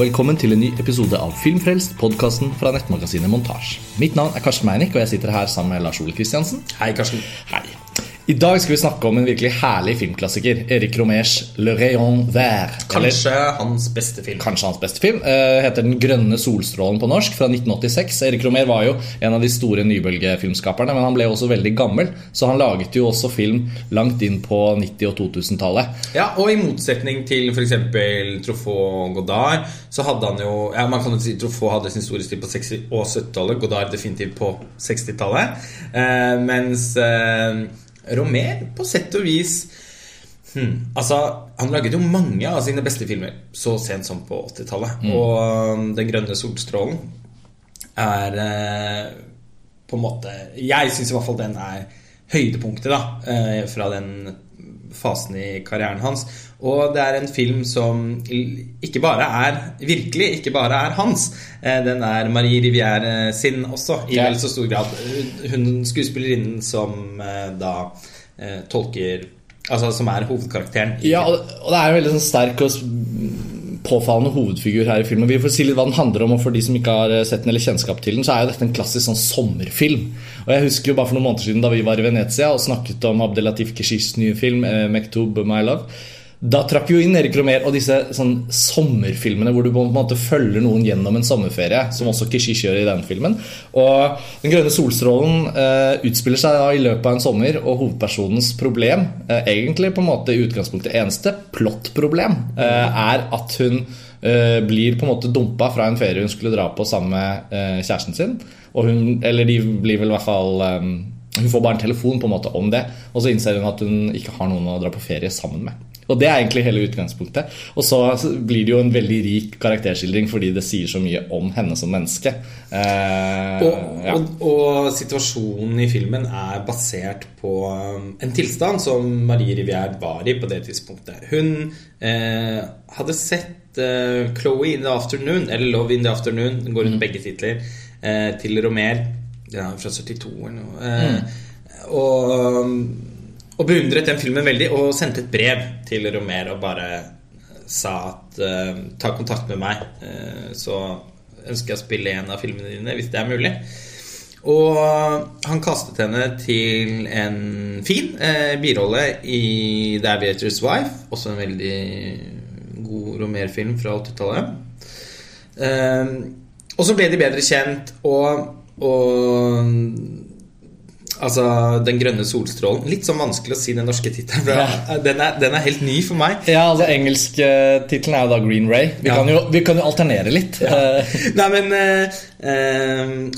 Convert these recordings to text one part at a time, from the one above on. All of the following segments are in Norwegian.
og velkommen til en ny episode av Filmfrelst, podkasten fra nettmagasinet Montasj. Mitt navn er Karsten Meinick, og jeg sitter her sammen med Lars Ole Kristiansen. Hei, Karsten. Hei. I dag skal vi snakke om en virkelig herlig filmklassiker. Erik Romers Le Rayon Vert. Kanskje hans beste film. Kanskje hans beste film. Uh, heter Den grønne solstrålen på norsk, fra 1986. Erik Romer var jo en av de store nybølgefilmskaperne, men han ble også veldig gammel, så han laget jo også film langt inn på 90- og 2000-tallet. Ja, og i motsetning til f.eks. Truffaut Godard, så hadde han jo ja, Man kan jo si Truffaut hadde sin store stil på 60- og 70-tallet, Godard definitivt på 60-tallet, uh, mens uh, Romer på sett og vis hmm, Altså, Han laget jo mange av sine beste filmer så sent som på 80-tallet. Mm. Og um, Den grønne solstrålen er eh, på en måte Jeg syns i hvert fall den er høydepunktet da eh, fra den fasen i karrieren hans. Og det er en film som ikke bare er virkelig, ikke bare er hans. Eh, den er Marie Rivière sin også, i vel så stor grad. Hun skuespillerinnen som eh, da eh, tolker Altså som er hovedkarakteren. ja, og det er en veldig sånn sterk og påfallende hovedfigur her i filmen. Vi får si litt hva den handler om, og for de som ikke har sett den eller kjennskap til den, så er jo dette en klassisk sånn sommerfilm. Og jeg husker jo bare for noen måneder siden da vi var i Venezia og snakket om Abdelatif Keshishs nye film, eh, 'Mektub My Love'. Da trakk vi jo inn Erik Romer og disse sånn sommerfilmene hvor du på en måte følger noen gjennom en sommerferie, som også Kishish gjør i den filmen. Og Den grønne solstrålen eh, utspiller seg da i løpet av en sommer, og hovedpersonens problem, eh, egentlig på en måte i utgangspunktet eneste plottproblem, eh, er at hun eh, blir på en måte dumpa fra en ferie hun skulle dra på sammen med eh, kjæresten sin. Og hun, eller de blir vel i hvert fall eh, Hun får bare en telefon på en måte om det, og så innser hun at hun ikke har noen å dra på ferie sammen med. Og det er egentlig hele utgangspunktet. Og så blir det jo en veldig rik karakterskildring fordi det sier så mye om henne som menneske. Eh, og, ja. og, og, situasjonen i filmen er basert på um, en tilstand som Marie Rivière var i på det tidspunktet. Hun eh, hadde sett eh, Chloé in the Afternoon, eller Love in the Afternoon, den går under mm. begge titler, eh, til Romer. Den er fra 72 eller noe. Eh, mm. Og um, og beundret den filmen veldig og sendte et brev til Romer og bare sa at uh, ta kontakt med meg, uh, så ønsker jeg å spille en av filmene dine hvis det er mulig. Og han kastet henne til en fin uh, birolle i The Aviator's Wife, også en veldig god Romer-film fra 80-tallet. og så ble de bedre kjent, og, og Altså Den grønne solstrålen. Litt sånn vanskelig å si den norske tittelen. Ja. Den, den, er helt ny for meg. Ja, altså Engelsktittelen er jo da Green Ray. Vi, ja. kan, jo, vi kan, jo, alternere litt. Ja. Nei, men øh,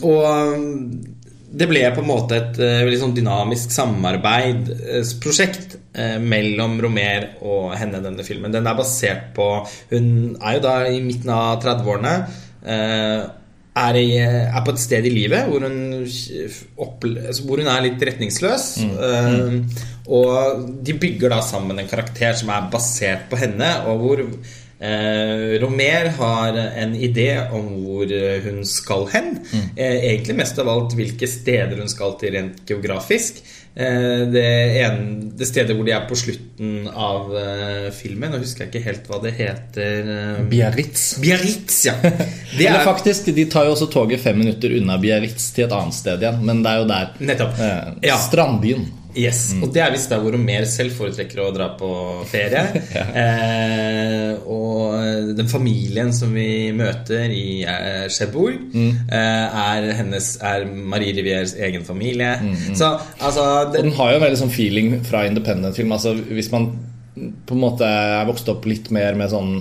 Og det ble på en måte et veldig sånn dynamisk samarbeidsprosjekt eh, mellom Romer og henne, denne filmen. Den er basert på Hun er jo da i midten av 30-årene. Eh, er, i, er, på et sted i livet hvor hun, altså, hvor hun er litt retningsløs. Mm. Uh, og de bygger da sammen en karakter som er basert på henne, og hvor uh, Romer har en idé om hvor hun skal hen. Mm. Uh, egentlig mest av alt hvilke steder hun skal til rent geografisk. Eh, det, en, det, stedet hvor de er på slutten av uh, filmen. Nå husker jeg ikke helt hva det heter. Uh, Biarritz. Biarritz, ja. Det er, faktisk, De tar jo også toget fem minutter unna Biarritz til et annet sted igjen. Men det er jo der. Nettopp. Uh, ja. Strandbyen. Yes, mm. Og det er visst der hvor Romer selv foretrekker å dra på ferie. ja. eh, og den familien som vi møter i eh, Cheboul, mm. eh, er, hennes, er Marie Riviers egen familie. Mm, mm. Så altså det, Og den har jo en veldig sånn feeling fra independent-film. Altså Hvis man på en måte er vokst opp litt mer med sånn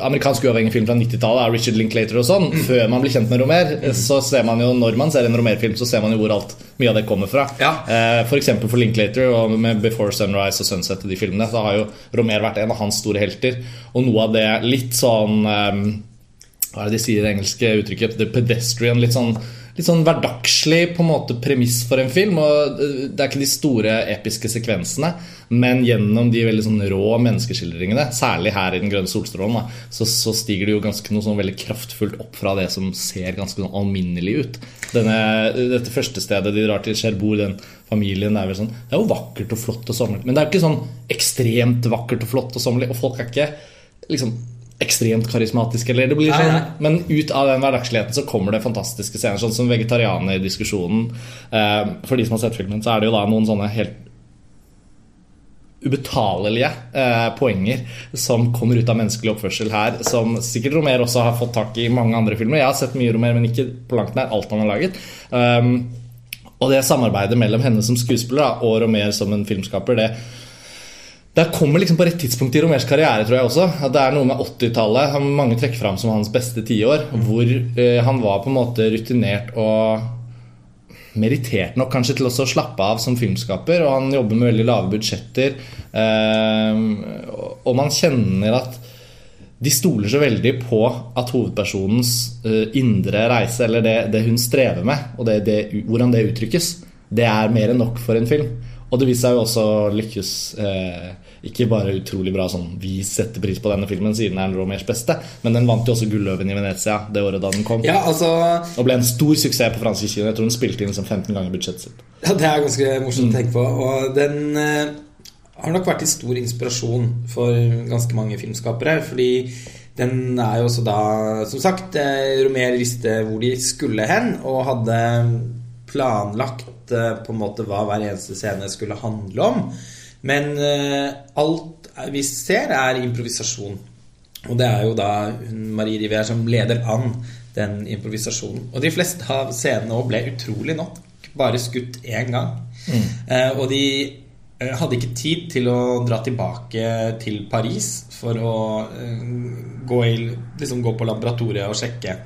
amerikansk uavhengig film fra 90-tallet av Richard Linklater og sånn, mm. før man blir kjent med Romer, mm. så ser man jo når man ser en Romer-film, så ser man jo hvor alt mye av det kommer fra. Ja. Eh, F.eks. For, for Linklater og med Before Sunrise og Sunset og de filmene, så har jo Romer vært en av hans store helter. Og noe av det litt sånn um, Hva er det de sier i det engelske uttrykket? The pedestrian. Litt sånn litt sånn hverdagslig på en måte premiss for en film. og Det er ikke de store episke sekvensene, men gjennom de veldig sånn rå menneskeskildringene, særlig her i Den grønne solstrålen, så, så, stiger det jo ganske noe sånn veldig kraftfullt opp fra det som ser ganske sånn alminnelig ut. Denne, dette første stedet de drar til, Cherbourg, den familien, er vel sånn Det er jo vakkert og flott og sommerlig, men det er jo ikke sånn ekstremt vakkert og flott og sommerlig, og folk er ikke liksom ekstremt karismatisk. Eller det blir Nei, sånn, nei. Men ut av den hverdagsligheten så kommer det fantastiske scener. Sånn som vegetarianerdiskusjonen. Eh, for de som har sett filmen, så er det jo da noen sånne helt ubetalelige eh, poenger som kommer ut av menneskelig oppførsel her, som sikkert Romer også har fått tak i i mange andre filmer. Jeg har sett mye Romer, men ikke på langt nær alt han har laget. Um, og det samarbeidet mellom henne som skuespiller da, og Romer som en filmskaper, det det kommer liksom på rett tidspunkt i Romers karriere, tror jeg også. At det er noe med 80-tallet mange trekker fram som hans beste tiår. Hvor eh, han var på en måte rutinert og merittert nok kanskje til også å slappe av som filmskaper. Og han jobber med veldig lave budsjetter. Eh, og man kjenner at de stoler så veldig på at hovedpersonens eh, indre reise, eller det, det hun strever med, og det, det, hvordan det uttrykkes, det er mer enn nok for en film. Og det viser seg jo også lykkes eh, ikke bare utrolig bra sånn Vi setter pris på denne filmen siden den er Romers beste, men den vant jo også Gulløven i Venezia det året da den kom. Ja, altså Og ble en stor suksess på franske kino. Jeg tror den spilte inn liksom 15 ganger budsjettet sitt. Ja, Det er ganske morsomt å tenke på. Og den eh, har nok vært til stor inspirasjon for ganske mange filmskapere. Fordi den er jo også da Som sagt, eh, Romer visste hvor de skulle hen, og hadde planlagt eh, på en måte hva hver eneste scene skulle handle om. Men eh, alt vi ser, er improvisasjon. Og det er jo da hun, Marie Rivière som leder an den improvisasjonen. Og de fleste av scenene òg ble utrolig nok bare skutt én gang. Mm. og de eh, hadde ikke tid til å dra tilbake til Paris for å eh, gå, i, liksom gå på laboratoriet og sjekke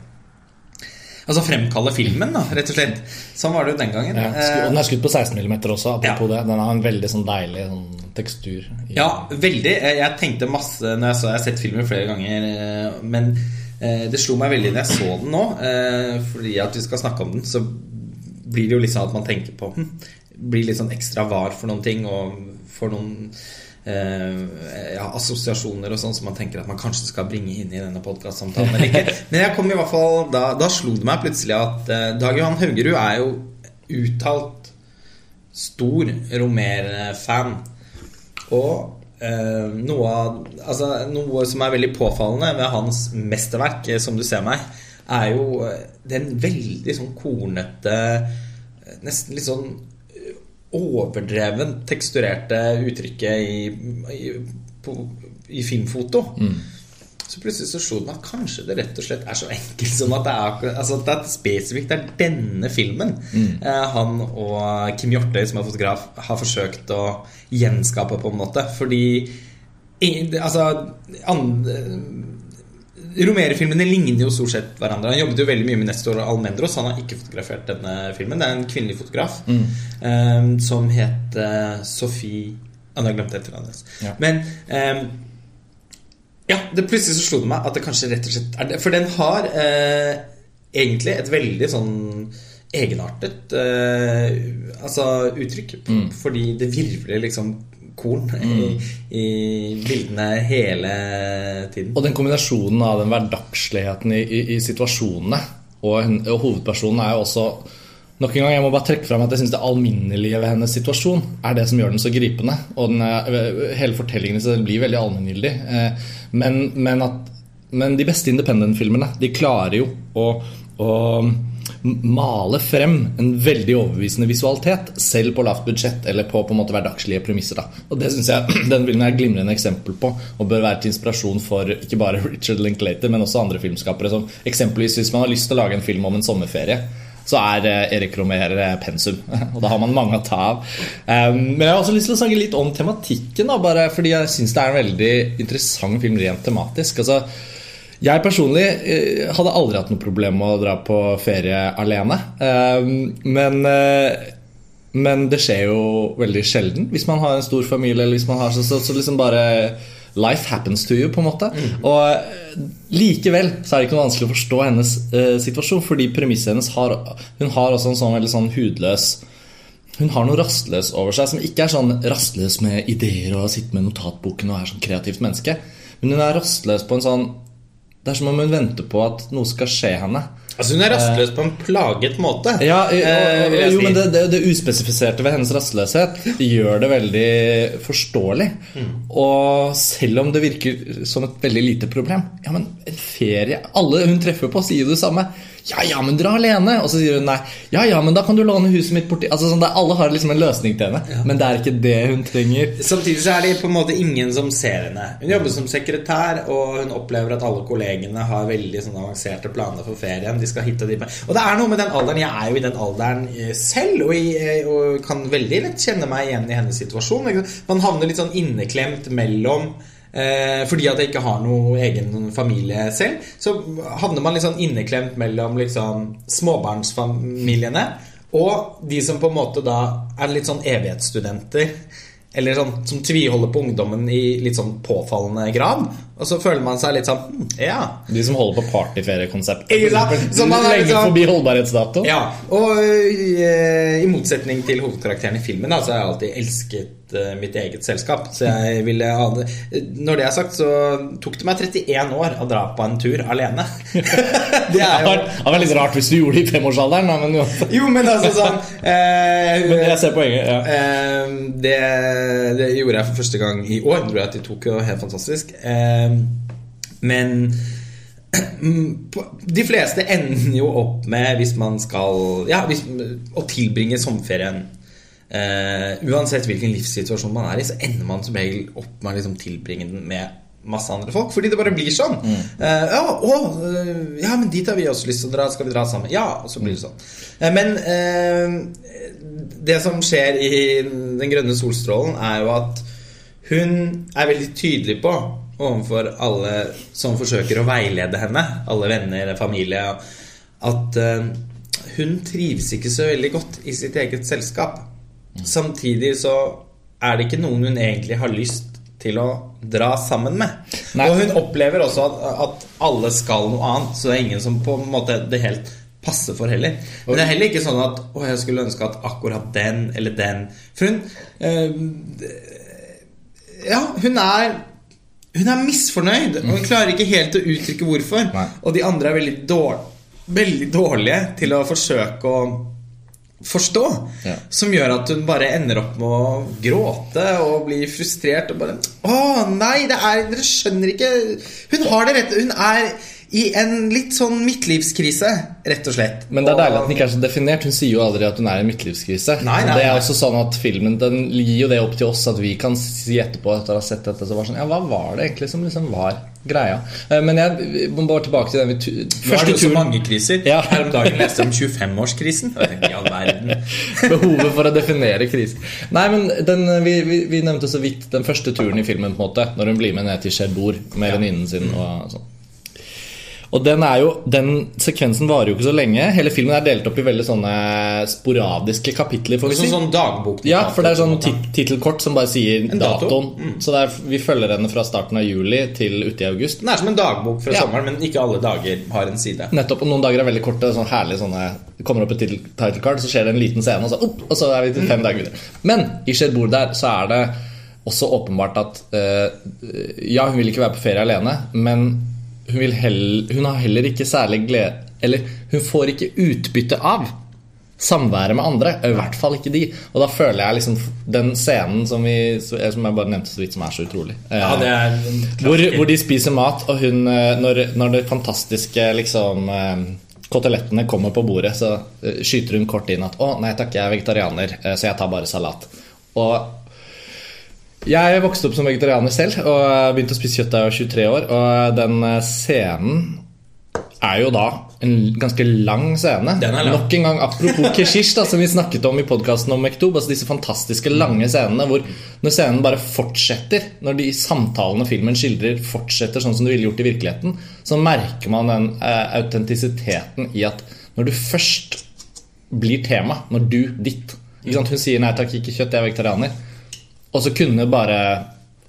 Altså fremkalle filmen, da, rett og slett. Sånn var det jo den gangen. Ja, den er skutt på 16 mm også, apropos Ja. det. Den har en veldig sånn deilig sånn, tekstur. i- Ja, veldig. Jeg tenkte masse når jeg så Jeg har sett filmen flere ganger, eh, men eh, det slo meg veldig når jeg så den nå. eh, Fordi at vi skal snakke om den, så blir det jo liksom at man tenker på den. Blir litt sånn ekstra var for noen ting og for noen eh, ja, assosiasjoner og sånn som man tenker at man kanskje skal bringe inn i denne podkastsamtalen. Ikke. Men jeg kom i hvert fall da, da slo det meg plutselig at eh, Dag Johan Haugerud er jo uttalt stor Romer-fan. Og eh, noe, av, altså, noe som er veldig påfallende ved hans mesterverk, eh, som du ser meg, er jo eh, den veldig sånn kornete Nesten litt sånn overdreven teksturerte uttrykket i, i, på, i filmfoto. Så plutselig så slo det meg at kanskje det rett og slett er så enkelt som at det er, altså at det er spesifikt det er denne filmen eh, han og Kim Hjortøy, som er fotograf, har forsøkt å gjenskape på en måte. Fordi altså andre, Romere-filmene ligner jo stort sett hverandre. Han jobbet jo veldig mye med Nestor Almendros. Han har ikke fotografert denne filmen. Det er en kvinnelig fotograf eh, som het uh, Sophie Han har glemt etternavnet hennes. Ja. Men um, ja, det plutselig så slo det meg at det kanskje rett og slett er det. For den har uh, egentlig et veldig sånn egenartet uh, altså uttrykk. Fordi det virvler liksom korn i, i bildene hele tiden. Og den kombinasjonen av den hverdagsligheten i, i, i situasjonene og, og hovedpersonen er jo også Nok en gang, Jeg må bare trekke fram at jeg synes det alminnelige ved hennes situasjon er det som gjør den så gripende. Og den er, hele fortellingen så den blir veldig allmenngyldig. Eh, Men, men, men de beste independent-filmene de klarer jo å, å male frem en veldig overbevisende visualitet, selv på lavt budsjett eller på, på en måte hverdagslige premisser. Da. Og Det syns jeg den filmen er et glimrende eksempel på, og bør være til inspirasjon for ikke bare Richard Linklater, men også andre filmskapere. Som eksempelvis hvis man har lyst til å lage en film om en sommerferie. Så er eh, Erik Romer eh, pensum, og da har man mange å ta av. Um, men jeg har også lyst til å snakke litt om tematikken, da, bare fordi jeg syns det er en veldig interessant film rent tematisk. Altså, jeg personlig eh, hadde aldri hatt noe problem med å dra på ferie alene. Eh, men, eh, men det skjer jo veldig sjelden hvis man har en stor familie. Eller hvis man har så, så, så liksom bare Life happens to you, på en måte. Og eh, likevel så er det ikke noe vanskelig å forstå hennes eh, situasjon, fordi premisset hennes har Hun har også en sånn veldig sånn hudløs hun har noe rastløs over seg som ikke er sånn rastløs med ideer og sitter med notatboken og er sånn kreativt menneske. Men hun er rastløs på en sånn Det er som om hun venter på at noe skal skje henne. Altså Hun er rastløs på en plaget måte. Ja, eh, jeg jo, men det, det, det uspesifiserte ved hennes rastløshet gjør det veldig forståelig. Mm. Og selv om det virker som et veldig lite problem Ja, men en ferie Alle hun treffer på, sier jo det samme. Ja, ja, men dra alene. Og så sier hun nei. Ja, ja, men da kan du låne huset mitt borti Altså sånn, Alle har liksom en løsning til henne, men det er ikke det hun trenger. Samtidig så er det på en måte ingen som ser henne. Hun jobber som sekretær, og hun opplever at alle kollegene har veldig sånn avanserte planer for ferien. De skal hitte de Og det er noe med den alderen. Jeg er jo i den alderen eh, selv, og, jeg, og kan veldig lett kjenne meg igjen i hennes situasjon. Man havner litt sånn inneklemt mellom Eh, fordi at jeg ikke har noe egen familie selv, så havner man litt sånn inneklemt mellom liksom småbarnsfamiliene og de som på en måte da er litt sånn evighetsstudenter. Eller sånn som tviholder på ungdommen i litt sånn påfallende grad. Og så føler man seg litt sånn hm, Ja. De som holder på partyferiekonseptet. Er Lenge liksom- forbi holdbarhetsdato. Ja, og eh, i motsetning til hovedkarakteren i filmen, da, så har jeg alltid elsket eh, mitt eget selskap. Så jeg ville ha det Når det er sagt, så tok det meg 31 år å dra på en tur alene. det er jo det var litt rart hvis du gjorde det i femårsalderen, da, men jo. Jo, men altså sånn eh, Men jeg ser poenget. ja. Eh, det, det gjorde jeg for første gang i år, tror jeg, til Tokyo. Helt fantastisk. Eh, men de fleste ender jo opp med, hvis man skal Ja, hvis, å tilbringe sommerferien eh, Uansett hvilken livssituasjon man er i, så ender man som regel opp med å liksom tilbringe den med masse andre folk. Fordi det bare blir sånn. Eh, ja, å, eh, ja, men dit har vi også lyst til å dra. Skal vi dra sammen? Ja, og så blir det sånn. Eh, men eh, det som skjer i Den grønne solstrålen, er jo at hun er veldig tydelig på overfor alle som forsøker å veilede henne, alle venner, familie, at hun trives ikke så veldig godt i sitt eget selskap. Samtidig så er det ikke noen hun egentlig har lyst til å dra sammen med. Nei. Og hun opplever også at, at alle skal noe annet, så det er ingen som på en måte det helt passer for heller. Men det er heller ikke sånn at å, jeg skulle ønske at akkurat den eller den For hun øh, Ja, hun er Hun er misfornøyd, og hun klarer ikke helt å uttrykke hvorfor. Nei. Og de andre er veldig, dår, veldig dårlige til å forsøke å forstå. Ja. Som gjør at hun bare ender opp med å gråte og bli frustrert og bare Å, nei, det er Dere skjønner ikke Hun har det rett Hun er i en litt sånn midtlivskrise, rett og slett. Men det er deilig at den ikke er så definert. Hun sier jo aldri at hun er i en midtlivskrise. Nei, nei, det er nei. også sånn at Filmen den gir jo det opp til oss at vi kan si etterpå etter å ha sett dette så var sånn, Ja, hva var det egentlig som liksom var greia? Eh, Men jeg må bare tilbake til den vi tu- Nå er det første jo så mange kriser. Ja. Her om dagen leste jeg om 25-årskrisen. Og jeg tenkte, i all verden Behovet for å definere kriser. Nei, men den, vi, vi, vi nevnte så vidt den første turen i filmen, på en måte når hun blir med ned til Cherbourg med venninnen sin. Og sånn og den, er jo, den sekvensen varer jo ikke så lenge. Hele filmen er delt opp i veldig sånne sporadiske kapitler. Får vi si. Sånn, dagbok. Ja, for det er sånn tit tittelkort som bare sier En dato. datoen. Så det er, vi følger henne fra starten av juli til ute i august. Den er som en dagbok fra Ja. sommeren, men ikke alle dager har en side. Nettopp, og Noen dager er veldig korte. Sånn herlig sånne kommer opp et title card, så skjer det en liten scene, og så, opp, og så er vi til fem dager videre. Men i Cherbourg der så er det også åpenbart at uh, Ja, hun vil ikke være på ferie alene, men hun, vil hell, hun har heller ikke særlig glede Eller hun får ikke utbytte av samværet med andre. I hvert fall ikke de. Og da føler jeg liksom den scenen som, vi, som jeg bare nevnte så vidt, som er så utrolig. Eh, Ja, det er hvor, hvor de spiser mat, og hun eh, Når, når det fantastiske liksom eh, kotelettene kommer på bordet, så eh, skyter hun kort inn at 'Å, nei takk, jeg er vegetarianer, eh, så jeg tar bare salat'. Og jeg vokste opp som vegetarianer selv og begynte å spise kjøtt da jeg var 23 år. Og den eh, scenen er jo da en ganske lang scene. Den er lang. Nok en gang apropos Keshish, da, som vi snakket om i podkasten om Mektob. Altså disse fantastiske lange scenene hvor når scenen bare fortsetter, når de samtalene filmen skildrer, fortsetter sånn som du ville gjort i virkeligheten, så merker man den eh, autentisiteten i at når du først blir tema, når du, ditt? Hun sier 'nei takk, ikke kjøtt, jeg er vegetarianer'. Og så kunne bare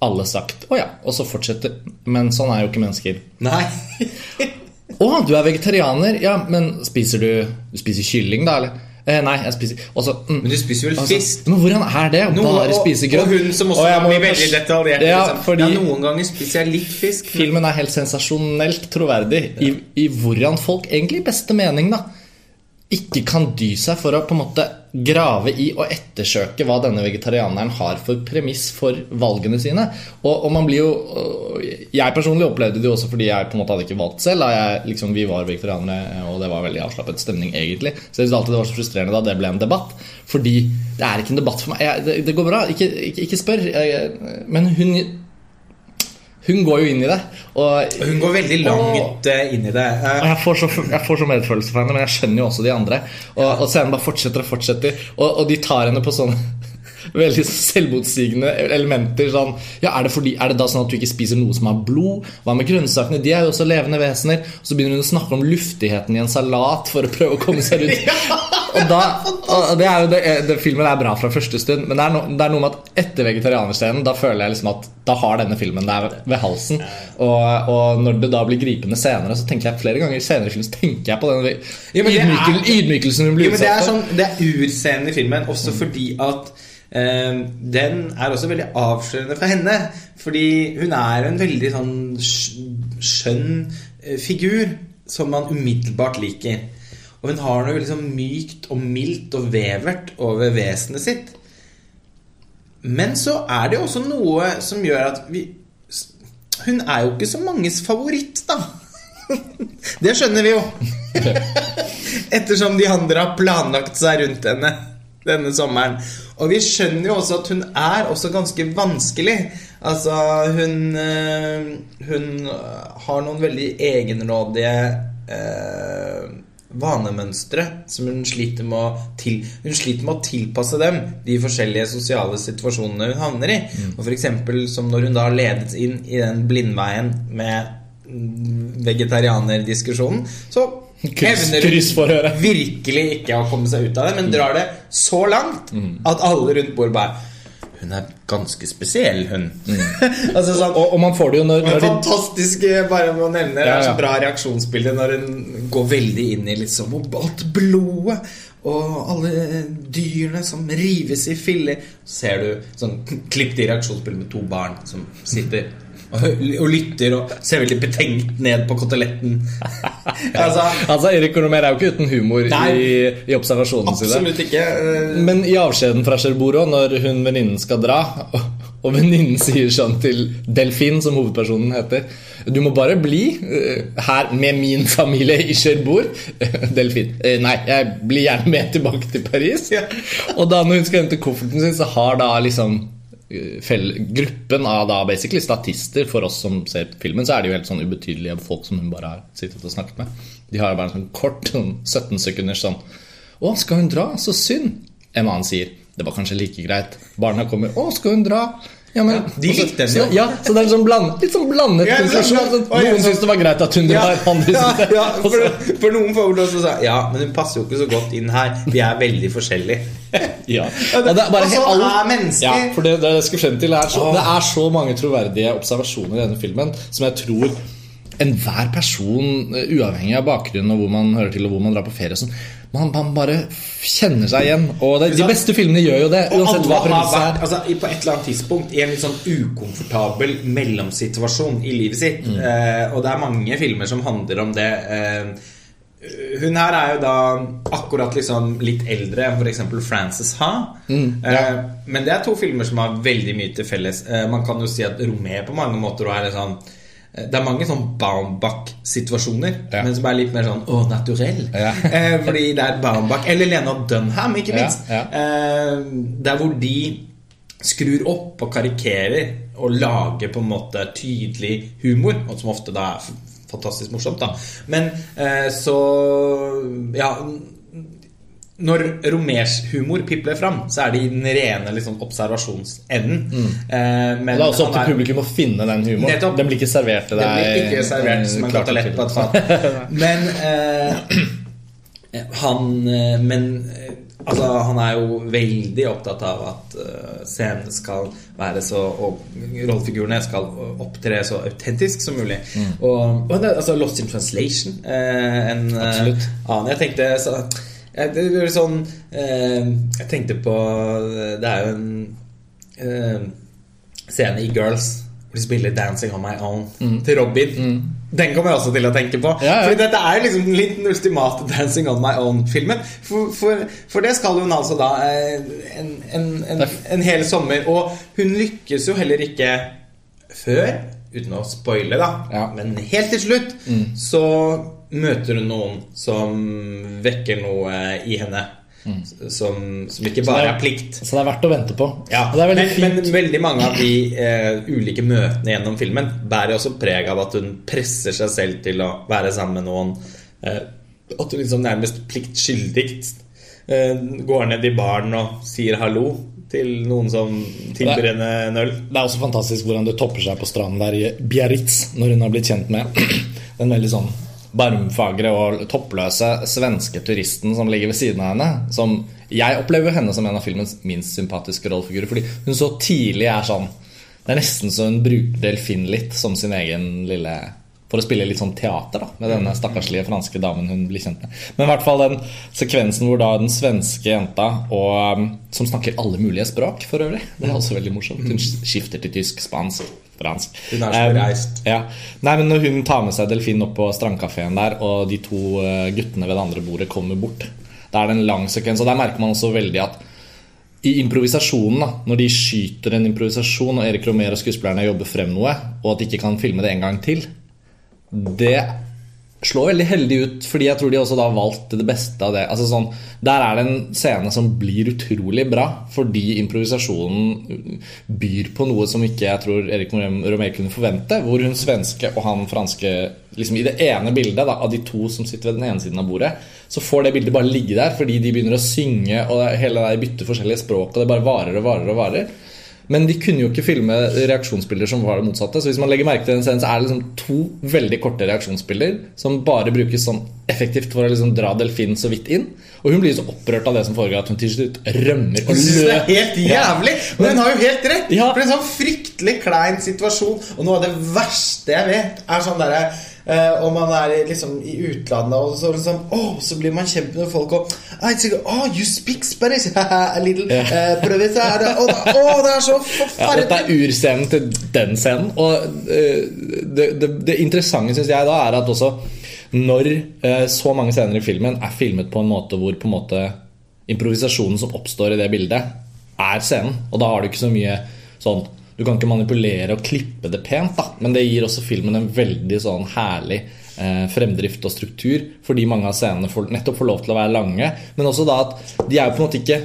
alle sagt 'å ja', og så fortsette. Men sånn er jo ikke mennesker. Nei. 'Å, du er vegetarianer? Ja, men spiser du Du spiser kylling, da, eller?' Eh, nei, jeg spiser også, mm, Men du spiser vel altså, fisk? Men hvordan er det? Noe- bare spise grønt? Og hun som også Og jeg må bli veldig detaljert. Ja, liksom. fordi ja, noen ganger spiser jeg litt fisk. men- filmen er helt sensasjonelt troverdig i, i hvordan folk, egentlig i beste mening, da ikke kan dy seg for å på en måte grave i og ettersøke hva denne vegetarianeren har for premiss for valgene sine. Og, og man blir jo Jeg personlig opplevde det jo også fordi jeg på en måte hadde ikke valgt selv. Jeg, liksom, vi var vegetarianere, og det var veldig avslappet stemning, egentlig. Så jeg synes alltid det var så frustrerende da det ble en debatt. Fordi det er ikke en debatt for meg. Jeg, det, det går bra, ikke, ikke, ikke spør. Jeg, men hun hun går jo inn i det. Og Hun går veldig langt og, inn i det. Eh, og jeg får, så, jeg får så medfølelse for henne, men jeg skjønner jo også de andre. Og, og scenen bare fortsetter og fortsetter, og, og de tar henne på sånne veldig selvmotsigende elementer. Sånn, ja, er det, fordi, er det da sånn at du ikke spiser noe som har blod? Hva med grønnsakene? De er jo også levende vesener. Og så begynner hun å snakke om luftigheten i en salat for å prøve å komme seg rundt. Og da, og det er jo det, det, Filmen er bra fra første stund, men det er, no, det er noe med at etter vegetarianerscenen Da føler jeg liksom at da har denne filmen der ved halsen. Og, og når det da blir gripende senere, så tenker jeg flere ganger senere i filmen tenker jeg på den Ja, ydmykelsen hun blir utsatt for. det er, sånn, det er urscenen i filmen også fordi at den er også veldig avslørende for henne. Fordi hun er en veldig sånn skjønn eh, figur som man umiddelbart liker. Og hun har noe liksom mykt og mildt og vevert over vesenet sitt. Men så er det også noe som gjør at vi Hun er jo ikke så manges favoritt, da. Det skjønner vi jo. Ettersom de andre har planlagt seg rundt henne denne sommeren. Og vi skjønner jo også at hun er også ganske vanskelig. Altså, hun øh, Hun har noen veldig egenrådige eh, vanemønstre som hun sliter med å til, Hun sliter med å tilpasse dem de forskjellige sosiale situasjonene hun havner i. Og for eksempel som når hun da ledes inn i den blindveien med mm, vegetarianerdiskusjonen, så evner virkelig ikke å komme seg ut av det, men drar det så langt at alle rundt bordet bare Hun er ganske spesiell, hun. altså sånn Og, og man får det jo når, når fantastisk, bare å nevne det. Det er så bra reaksjonsbilde når hun går veldig inn i liksom Og alt blodet og alle dyrene som rives i filler. Så ser du sånn klippet i reaksjonsbildet med to barn som sitter og, og lytter og ser veldig betenkt ned på koteletten. altså, Altså, Erik Kornomer er jo ikke uten humor Nei. i, i observasjonene sine. absolutt ikke. eh, Men i avskjeden fra Cherbourg, når hun venninnen skal dra, og, venninnen sier sånn til Delfin, som hovedpersonen heter Du må bare bli eh, her med min familie i Cherbourg. Delfin. eh, nei, jeg blir gjerne med tilbake til Paris. Og da når hun skal hente kofferten sin, så har da liksom gruppen av da basically statister for oss som ser filmen, så er det jo helt sånn ubetydelige folk som hun bare har sittet og snakket med. De har bare en sånn kort sånn 17 sekunders sånn Å, skal hun dra? Så synd. En annen sier det var kanskje like greit. Barna kommer. Å, skal hun dra? Ja, men, Ja, de likte henne jo. ja, så det er sånn bland, litt sånn blandet Ja, konsentrasjon. sånn, Sånn, noen sånn- syns det var greit at hun var andre ja, ja, for, for noen får vel også si Ja, men hun passer jo ikke så godt inn her. Vi er veldig forskjellige. Ja. Det er bare og sånn alle- er mennesker. Ja, for det, det jeg skal frem til er så, Det er så mange troverdige observasjoner i denne filmen som jeg tror enhver person, eh, uavhengig av bakgrunn og hvor man hører til og hvor man drar på ferie, og sånn, man, man bare kjenner seg igjen. Og det, de beste filmene gjør jo det, uansett hva premisset er. altså, på et eller annet tidspunkt i en litt sånn ukomfortabel mellomsituasjon i livet sitt. Mm. Eh, og det er mange filmer som handler om det. Eh, hun her er jo da akkurat liksom litt eldre enn f.eks. Frances Ha. Mm, eh, men det er to filmer som har veldig mye til felles. Eh, man kan jo si at Romé på mange måter er en sånn eh, det er mange sånn Baumbach-situasjoner, Ja. men som er litt mer sånn å, naturell. Ja. eh, fordi det er Baumbach Eller Lena Dunham, ikke minst. ja. Eh, der hvor de skrur opp og karikerer og lager på en måte tydelig humor, og som ofte da er fantastisk morsomt, da. Men eh, så Ja. Når romershumor pipler fram, så er det i den rene liksom, observasjonsenden. Eh, men Mm. Det er også opp han til publikum å finne den humoren. Nettopp. Den blir ikke servert til deg. blir ikke servert som en klart på et fat. Men eh, han eh, Men eh, altså, han er jo veldig opptatt av at scenen skal være så Og rollefigurene skal opptre så autentisk som mulig. Mm. Og, og det, altså Lost in Translation eh, En eh, Absolutt. annen Jeg tenkte så det er sånn eh, Jeg tenkte på Det er jo en eh, scene i Girls hvor de spiller 'Dancing on My Own' til Robin. Den kommer jeg også til å tenke på. Mm. Ja, ja. Fordi dette er liksom litt den ultimate 'Dancing on My Own'-filmen. For, for, for det skal hun altså da eh, en, en, en, en hel sommer. Og hun lykkes jo heller ikke før, uten å spoile, da, Ja. men helt til slutt, så møter hun noen som vekker noe i henne. Som, som ikke bare er plikt. Så det er verdt å vente på. Ja, er veldig men, men veldig mange av de eh, ulike møtene gjennom filmen bærer også preg av at hun presser seg selv til å være sammen med noen. Eh, at hun liksom nærmest pliktskyldig eh, går ned i baren og sier hallo til noen som tilbyr henne en øl. Det er også fantastisk hvordan det topper seg på stranden der i Biarritz når hun har blitt kjent med den veldig sånn barmfagre og toppløse svenske turisten som ligger ved siden av henne. Som jeg opplever henne som en av filmens minst sympatiske rollefigurer. Fordi hun så tidlig er sånn Det er nesten så hun bruker Delfin litt som sin egen lille For å spille litt sånn teater da med denne stakkarslige franske damen hun blir kjent med. Men i hvert fall den sekvensen hvor da den svenske jenta, og, um, som snakker alle mulige språk for øvrig Det er også veldig morsomt. Hun skifter til tysk, spansk, fransk. Hun er så Um, ja. Nei, men Når hun tar med seg Delfin opp på strandkafeen der, og de to eh, guttene ved det andre bordet kommer bort Da er det en lang sekvens, og der merker man også veldig at i improvisasjonen, da, når de skyter en improvisasjon, og Erik Romer og skuespillerne jobber frem noe, og at de ikke kan filme det en gang til, det slår veldig heldig ut, fordi jeg tror de også da valgte det beste av det. Altså sånn, der er det en scene som blir utrolig bra, fordi improvisasjonen byr på noe som ikke jeg tror Erik Romer kunne forvente. Hvor hun svenske og han franske liksom I det ene bildet da, av de to som sitter ved den ene siden av bordet, så får det bildet bare ligge der fordi de begynner å synge, og hele det bytter forskjellige språk, og det bare varer og varer og varer. Men de kunne jo ikke filme reaksjonsbilder som var det motsatte. Så hvis man legger merke til den scenen, så er det liksom to veldig korte reaksjonsbilder som bare brukes sånn effektivt for å liksom dra delfinen så vidt inn. Og hun blir så opprørt av det som foregår, at hun til slutt rømmer og det er helt jævlig! Men hun har jo helt rett! Ja. For det er en sånn fryktelig klein situasjon. Og noe av det verste jeg vet, er sånn derre eh, og man er liksom i utlandet, og så, liksom, oh, så blir man kjent med folk, og like, oh, you speak Spanish! A little eh, prøv det, er det, er så Ja, dette er urscenen til den scenen. Og uh, det, det, det interessante syns jeg da er at også når uh, så mange scener i filmen er filmet på en måte hvor på en måte improvisasjonen som oppstår i det bildet, er scenen. Og da har du ikke så mye sånn Du kan ikke manipulere og klippe det pent, da, men det gir også filmen en veldig sånn herlig eh, fremdrift og struktur, fordi mange av scenene får, nettopp får lov til å være lange. Men også da at de er jo på en måte ikke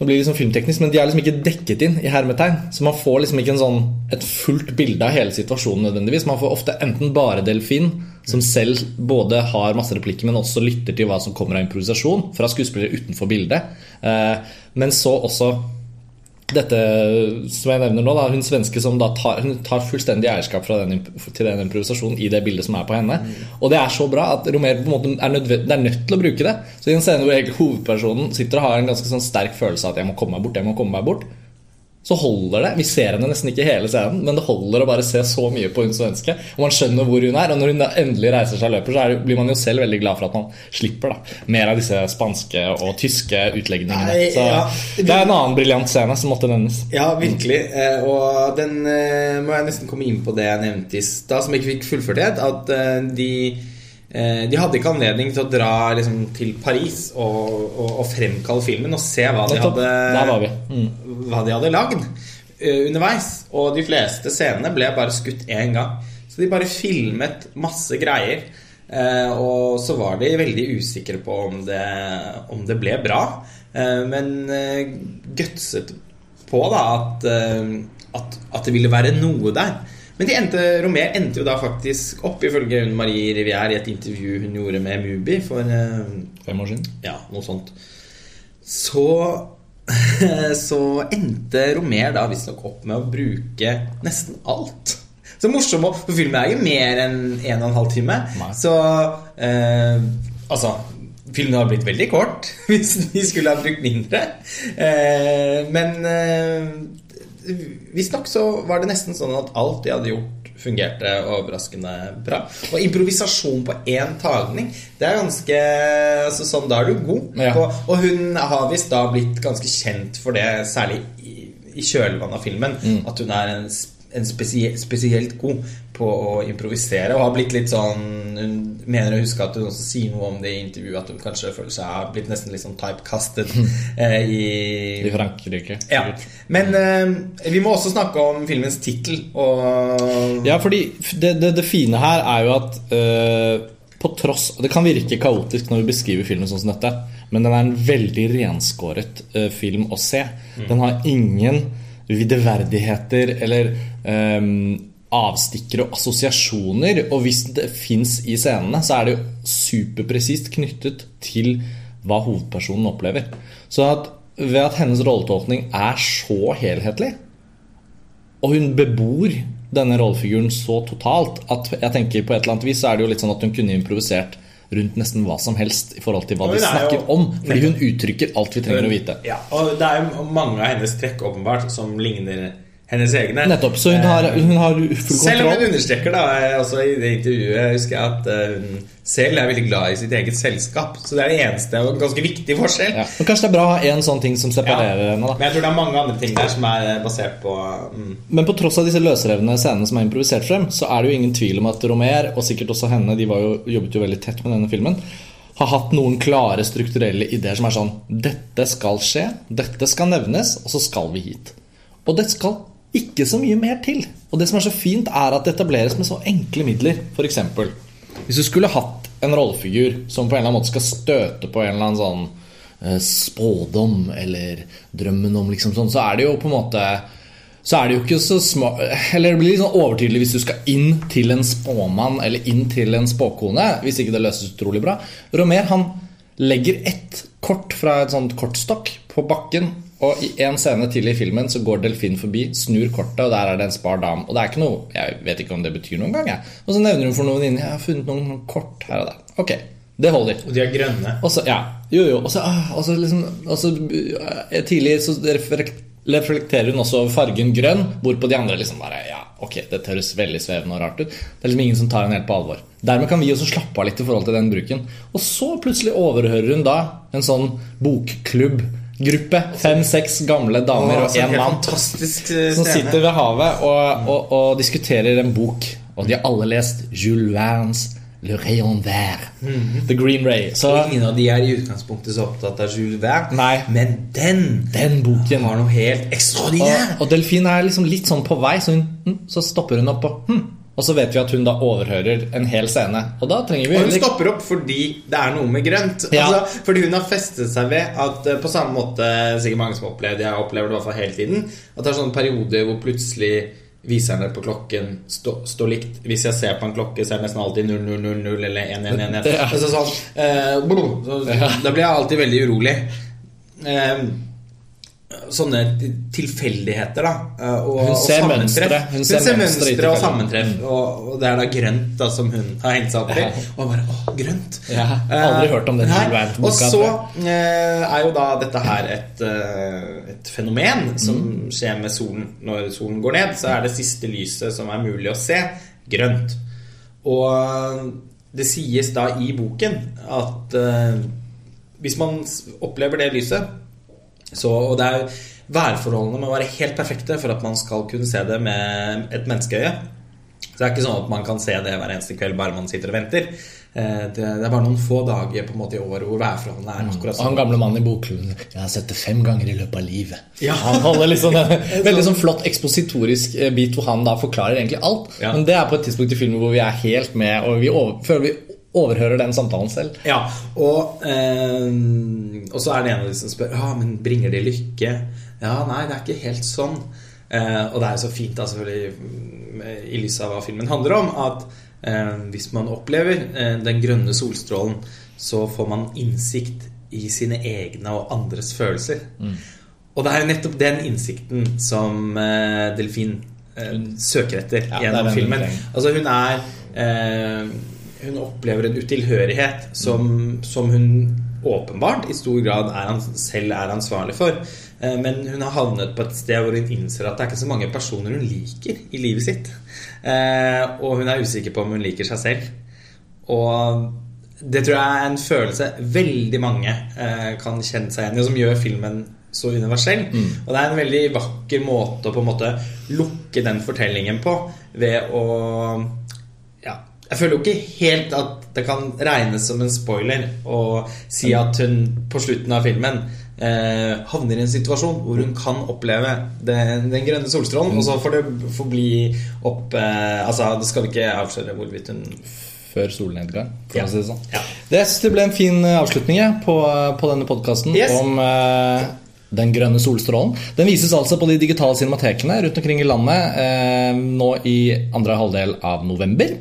nå blir det liksom filmteknisk, men de er liksom ikke dekket inn i hermetegn. Så man får liksom ikke sånn, et fullt bilde av hele situasjonen nødvendigvis. Man får ofte enten bare delfin, som selv både har masse replikker, men også lytter til hva som kommer av improvisasjon fra skuespillere utenfor bildet. Eh, men så også dette som jeg nevner nå, da, hun svenske som da tar, hun tar fullstendig eierskap fra den, til den improvisasjonen i det bildet som er på henne. Og det er så bra at Romer på en måte er, nødvendig, det er nødt til å bruke det. Så i en scene hvor hovedpersonen sitter og har en ganske sånn sterk følelse av at jeg må komme meg bort, jeg må komme meg bort, så holder det. Vi ser henne nesten ikke hele scenen, men det holder å bare se så mye på hun svenske. Og man skjønner hvor hun er. Og når hun endelig reiser seg og løper, så det- blir man jo selv veldig glad for at man slipper da mer av disse spanske og tyske utlegningene. Nei, Så ja. det er en annen briljant scene som måtte nevnes. Ja, virkelig. Eh, og den eh, må jeg nesten komme inn på det jeg nevnte i stad, som jeg ikke fikk fullført helt. At eh, de de hadde ikke anledning til å dra liksom, til Paris og, og, og fremkalle filmen og se hva de hadde. Mm. hva de hadde lagd uh, underveis. Og de fleste scenene ble bare skutt én gang. Så de bare filmet masse greier. Uh, og så var de veldig usikre på om det, om det ble bra. Uh, men eh, gutset på da at, eh, at, at det ville være noe der. Men endte, Romer endte jo da faktisk opp, ifølge hun Marie Rivière, i et intervju hun gjorde med Mubi for eh, Fem år siden. ja, noe sånt. Så Så endte Romer da visstnok opp med å bruke nesten alt. Så morsom For filmen er jo mer enn en og en halv time. Nei. Så eh, Altså Filmen har blitt veldig kort hvis de skulle ha brukt mindre. Eh, men eh, visstnok så var det nesten sånn at alt de hadde gjort fungerte overraskende bra. Og improvisasjon på én tagning, det er ganske altså, Sånn, da er du god. Ja. På, og hun har visst da blitt ganske kjent for det, særlig i, i kjølvannet av filmen, Mm. at hun er en, s- en spesie, spesielt god på å improvisere. Og har blitt litt sånn Hun mener å huske at hun også sier noe om det i intervjuet, at hun kanskje føler seg har blitt nesten litt sånn typecastet eh, i I Frankrike. ja. Men eh, vi må også snakke om filmens tittel. Og Ja, fordi det, det, det fine her er jo at eh, på tross Det kan virke kaotisk når vi beskriver filmen sånn som dette, men den er en veldig renskåret øh, film å se. Den har ingen videverdigheter eller um, avstikkere og assosiasjoner. Og hvis det fins i scenene, så er det jo superpresist knyttet til hva hovedpersonen opplever. Så at ved at hennes rolletolkning er så helhetlig, og hun bebor denne rollefiguren så totalt at jeg tenker på et eller annet vis så er det jo litt sånn at hun kunne improvisert rundt nesten hva som helst i forhold til hva de hun er jo- snakker om. Fordi hun uttrykker alt vi trenger å vite. Ja, og det er jo mange av hennes trekk åpenbart som ligner hennes egne. Nettopp. Så hun har, hun har full Selv om hun understreker da også i det intervjuet husker jeg at eh, hun selv er veldig glad i sitt eget selskap. Så det er det eneste og en ganske viktig forskjell. Ja. Men kanskje det er bra å ha én sånn ting som Ja. separerer henne. da Men jeg tror det er mange andre ting der som er basert på mm, Men på tross av disse løsrevne scenene som er improvisert frem, så er det jo ingen tvil om at Romer, og sikkert også henne, de var jo, jobbet jo veldig tett med denne filmen, har hatt noen klare strukturelle ideer som er sånn Dette skal skje, dette skal nevnes, og så skal vi hit. Og det skal ikke så mye mer til. Og det som er så fint, er at det etableres med så enkle midler. F.eks. hvis du skulle hatt en rollefigur som på en eller annen måte skal støte på en eller annen sånn eh, spådom eller drømmen om liksom sånn, så er det jo på en måte så er det jo ikke så smart Eller det blir litt sånn overtydelig hvis du skal inn til en spåmann eller inn til en spåkone. Hvis ikke det løses utrolig bra. Romer han legger ett kort fra et sånt kortstokk på bakken. Og i en scene til i filmen så går Delfin forbi, snur kortet, og der er det en spar dam. Og det er ikke noe Jeg vet ikke om det betyr noe engang. jeg. Og så nevner hun for noen venninner Jeg har funnet noen kort her og der. Ok, det holder. Og de er grønne. Og så, ja, jo jo Og så, ah, og så liksom og så, eh, Tidlig så reflekterer hun også over fargen grønn Hvorpå de andre liksom bare Ja, ok, dette høres veldig svevende og rart ut Det er liksom ingen som tar henne helt på alvor Dermed kan vi også slappe av litt i forhold til den bruken Og så plutselig overhører hun da En sånn bokklubbgruppe Fem-seks gamle damer Åh, og én en mann fantastisk eh, som sitter ved havet og, og, og diskuterer en bok. Og de har alle lest Jules Verne's Le Rayon Vert. The Green Ray. Så Ingen av de er i utgangspunktet så opptatt av Jules Verne. Nei. Men den den boken var noe helt ekstraordinært. og, og Delfin er liksom litt sånn på vei, så, hun, hm, så stopper hun opp og hm. Og så vet vi at hun da overhører en hel scene. Og da trenger vi Og hun heller stopper opp fordi det er noe med grønt. Ja. Altså, fordi hun har festet seg ved at eh, på samme måte sikkert mange som har opplevd Jeg opplever det i hvert fall hele tiden. At det er sånne perioder hvor plutselig viserne på klokken stå- står likt. Hvis jeg ser på en klokke, så er det nesten alltid 0000 eller 1111. Ja. Altså sånn, eh, blum, så, Da blir jeg alltid veldig urolig. Eh, sånne tilfeldigheter, da. eh, Og, Hun ser og mønstre. Hun Hun ser ser mønstre og sammentreff. Og, og det er da grønt da som hun har hengt seg opp i. Og jeg bare Å, grønt! Ja, aldri hørt om den Og så eh, er jo da dette her et, uh, et fenomen som Mm. skjer med solen. Når solen går ned, så er det siste lyset som er mulig å se, grønt. Og det sies da i boken at eh, hvis man opplever det lyset så, og det er Værforholdene må være helt perfekte for at man skal kunne se det med et menneskeøye. Så det er ikke sånn at man kan se det hver eneste kveld bare man sitter og venter. Eh, Det, er bare noen få dager på en måte i året hvor værforholdene er akkurat Og han sånn. gamle mannen i bokklubben Jeg har sett det fem ganger i løpet av livet. Ja. Han holder liksom en veldig sånn flott ekspositorisk eh, bit hvor han da forklarer egentlig alt. Ja. Men det er på et tidspunkt i filmen hvor vi er helt med, og vi over, føler vi overhører den samtalen selv. Ja, og, eh, og så er det en av de som spør Ja, men bringer det lykke? Ja, nei, det er ikke helt sånn. Eh, og det er jo så fint da, selvfølgelig, mm, i lys av hva filmen handler om, at eh, hvis man opplever eh, den grønne solstrålen, så får man innsikt i sine egne og andres følelser. Og det er jo nettopp den innsikten som eh, Delfin eh, søker etter Ja, gjennom filmen. Altså hun er Hun opplever en utilhørighet som, som hun åpenbart i stor grad er selv er ansvarlig for. Eh, men hun har havnet på et sted hvor hun innser at det er ikke så mange personer hun liker i livet sitt. Eh, og hun er usikker på om hun liker seg selv. Og det tror jeg er en følelse veldig mange eh, kan kjenne seg igjen i, og som gjør filmen så universell. Mm. Og det er en veldig vakker måte å på en måte lukke den fortellingen på ved å Jeg føler jo ikke helt at det kan regnes som en spoiler å si at hun på slutten av filmen eh, havner i en situasjon hvor hun kan oppleve den, den grønne solstrålen, og så får det forbli opp eh, Altså, det skal vi ikke avsløre hvorvidt hun Før solnedgang, for Ja. å si det sånn. Ja. Det, det ble en fin eh, avslutning på, på denne podkasten Yes. om eh, den grønne solstrålen. Den vises altså på de digitale cinematekene rundt omkring i landet eh, nå i andre halvdel av november.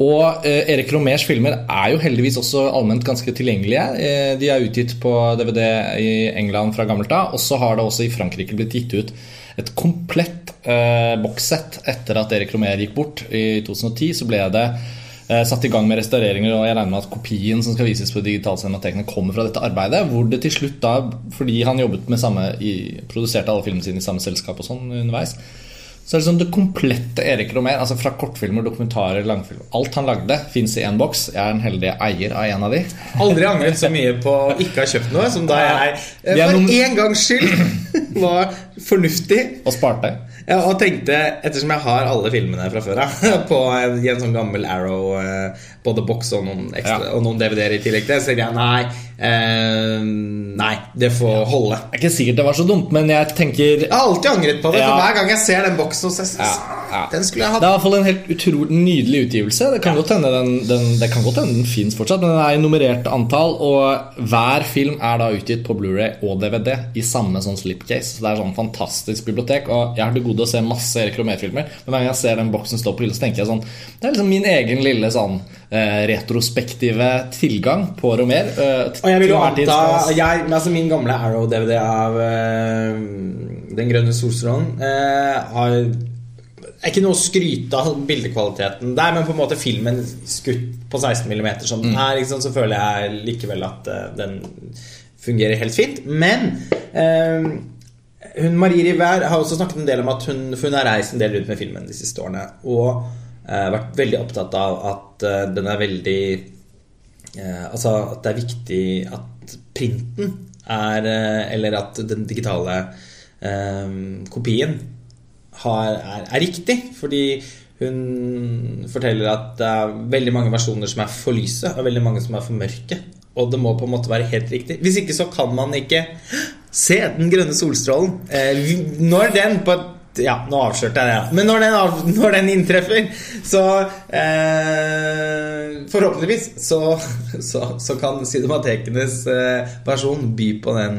Og eh, Erik Romers filmer er jo heldigvis også allment ganske tilgjengelige. Eh, de er utgitt på DVD i England fra gammelt av. Og så har det også i Frankrike blitt gitt ut et komplett eh, bokssett etter at Erik Romer gikk bort. I 2010 så ble det eh, satt i gang med restaureringer, og jeg regner med at kopien som skal vises på digitalcinematekene, kommer fra dette arbeidet. Hvor det til slutt da, fordi han jobbet med samme i, produserte alle filmene sine i samme selskap og sånn underveis, så er det sånn det komplette Erik Romer, altså fra kortfilmer, dokumentarer, langfilmer Alt han lagde, fins i én boks. Jeg er en heldig eier av en av de. Aldri angret så mye på å ikke ha kjøpt noe som da jeg er for én en gangs skyld var fornuftig Og sparte. Ja, og tenkte, ettersom jeg har alle filmene fra før av på en, i en sånn gammel Arrow, eh, både boks og noen, ekstra, Ja. og noen DVD-er i tillegg til, så tenkte jeg nei, eh, nei, det får holde. Det er ikke sikkert det var så dumt, men jeg tenker Jeg har alltid angret på det, Ja. for hver gang jeg ser den boksen, så jeg, Ja, ja. den skulle jeg Det er i hvert fall en helt utrolig nydelig utgivelse. Det kan godt hende den, den, det kan godt hende den fins fortsatt, men den er i nummerert antall. Og hver film er da utgitt på Blu-ray og DVD i samme sånn slipcase. Så det er sånn fantastisk bibliotek. Og jeg har til gode å se masse Erik Romé-filmer, men hver gang jeg ser den boksen stå på hylla, så tenker jeg sånn Det er liksom min egen lille sånn eh, retrospektive tilgang på Romer. eh, Og jeg vil jo anta jeg, altså Min gamle Arrow-DVD av eh, Den grønne solstrålen eh, har er ikke noe å skryte av bildekvaliteten der, men på en måte filmen skutt på 16 mm som den er, liksom, så føler jeg likevel at uh, den fungerer helt fint. Men uh, hun Marie Rivær har også snakket en del om at hun, hun har reist en del rundt med filmen de siste årene. Og uh, vært veldig opptatt av at eh, den er veldig Altså at det er viktig at printen er Eller at den digitale eh, kopien har, er, er riktig. Fordi hun forteller at det er veldig mange versjoner som er for lyse, og veldig mange som er for mørke. Og det må på en måte være helt riktig. Hvis ikke så kan man ikke se den grønne solstrålen. Eh, når den på et ja, nå avslørte jeg det. ja. Men når den, av, når den inntreffer, så eh, Forhåpentligvis så, så, så kan cinematekenes eh, versjon by på den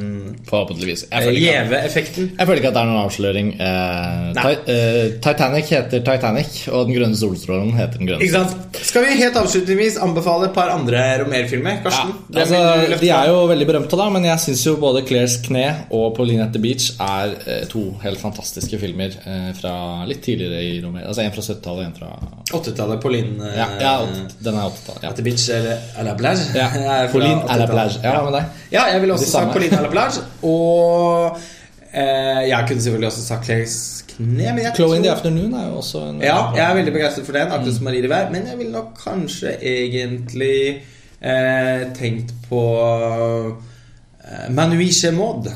Forhåpentligvis. Eh, gjeve effekten. Jeg føler ikke at det er noen avsløring. Eh. Eh, Titanic heter Titanic, og Den grønne solstrålen heter Den grønne sant? Skal vi helt avslutningsvis anbefale et par andre Romer-filmer? Ja, Karsten? Det altså, de er jo veldig berømte, da, men jeg syns jo både Claires kne og Pauline at the Beach er eh, to helt fantastiske filmer eh, fra litt tidligere i Romer. Altså En fra 70-tallet og en fra 80-tallet. Pauline Ja, ja den er 80-tallet. At the Beach eller à la plage. Ja. ja. Pauline à la plage. Ja, hva med deg? Ja, jeg ville også sagt. Pauline à la plage. Og eh, jeg kunne selvfølgelig også sagt Claires kne. Men jeg Chloe in the Afternoon er jo også en Ja, jeg er veldig begeistret for den, akkurat som Marie Rivert. Men jeg ville nok kanskje egentlig eh, tenkt på eh, Manuiche Maud.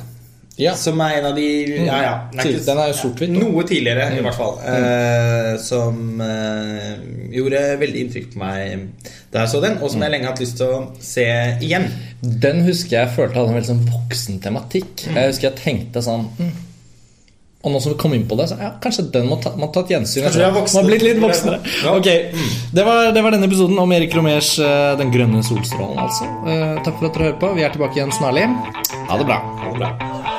Ja. Som er en av de Ja, ja. Den er jo sort-hvitt, Ja, Noe tidligere, i hvert fall. Eh, som eh, gjorde veldig inntrykk på meg da jeg så den, og som jeg lenge har hatt lyst til å se igjen. Den husker jeg følte hadde en veldig sånn voksen tematikk. Jeg husker jeg tenkte sånn mm. Og nå som vi kom inn på det, så ja, kanskje den må ta, må ta et gjensyn. Kanskje vi har blitt litt voksnere. Ja. Ok, det var, det var denne episoden om Erik Romers eh, Den grønne solstrålen, altså. Eh, takk for at dere hører på. Vi er tilbake igjen snarlig. Ha det bra. Ha det bra.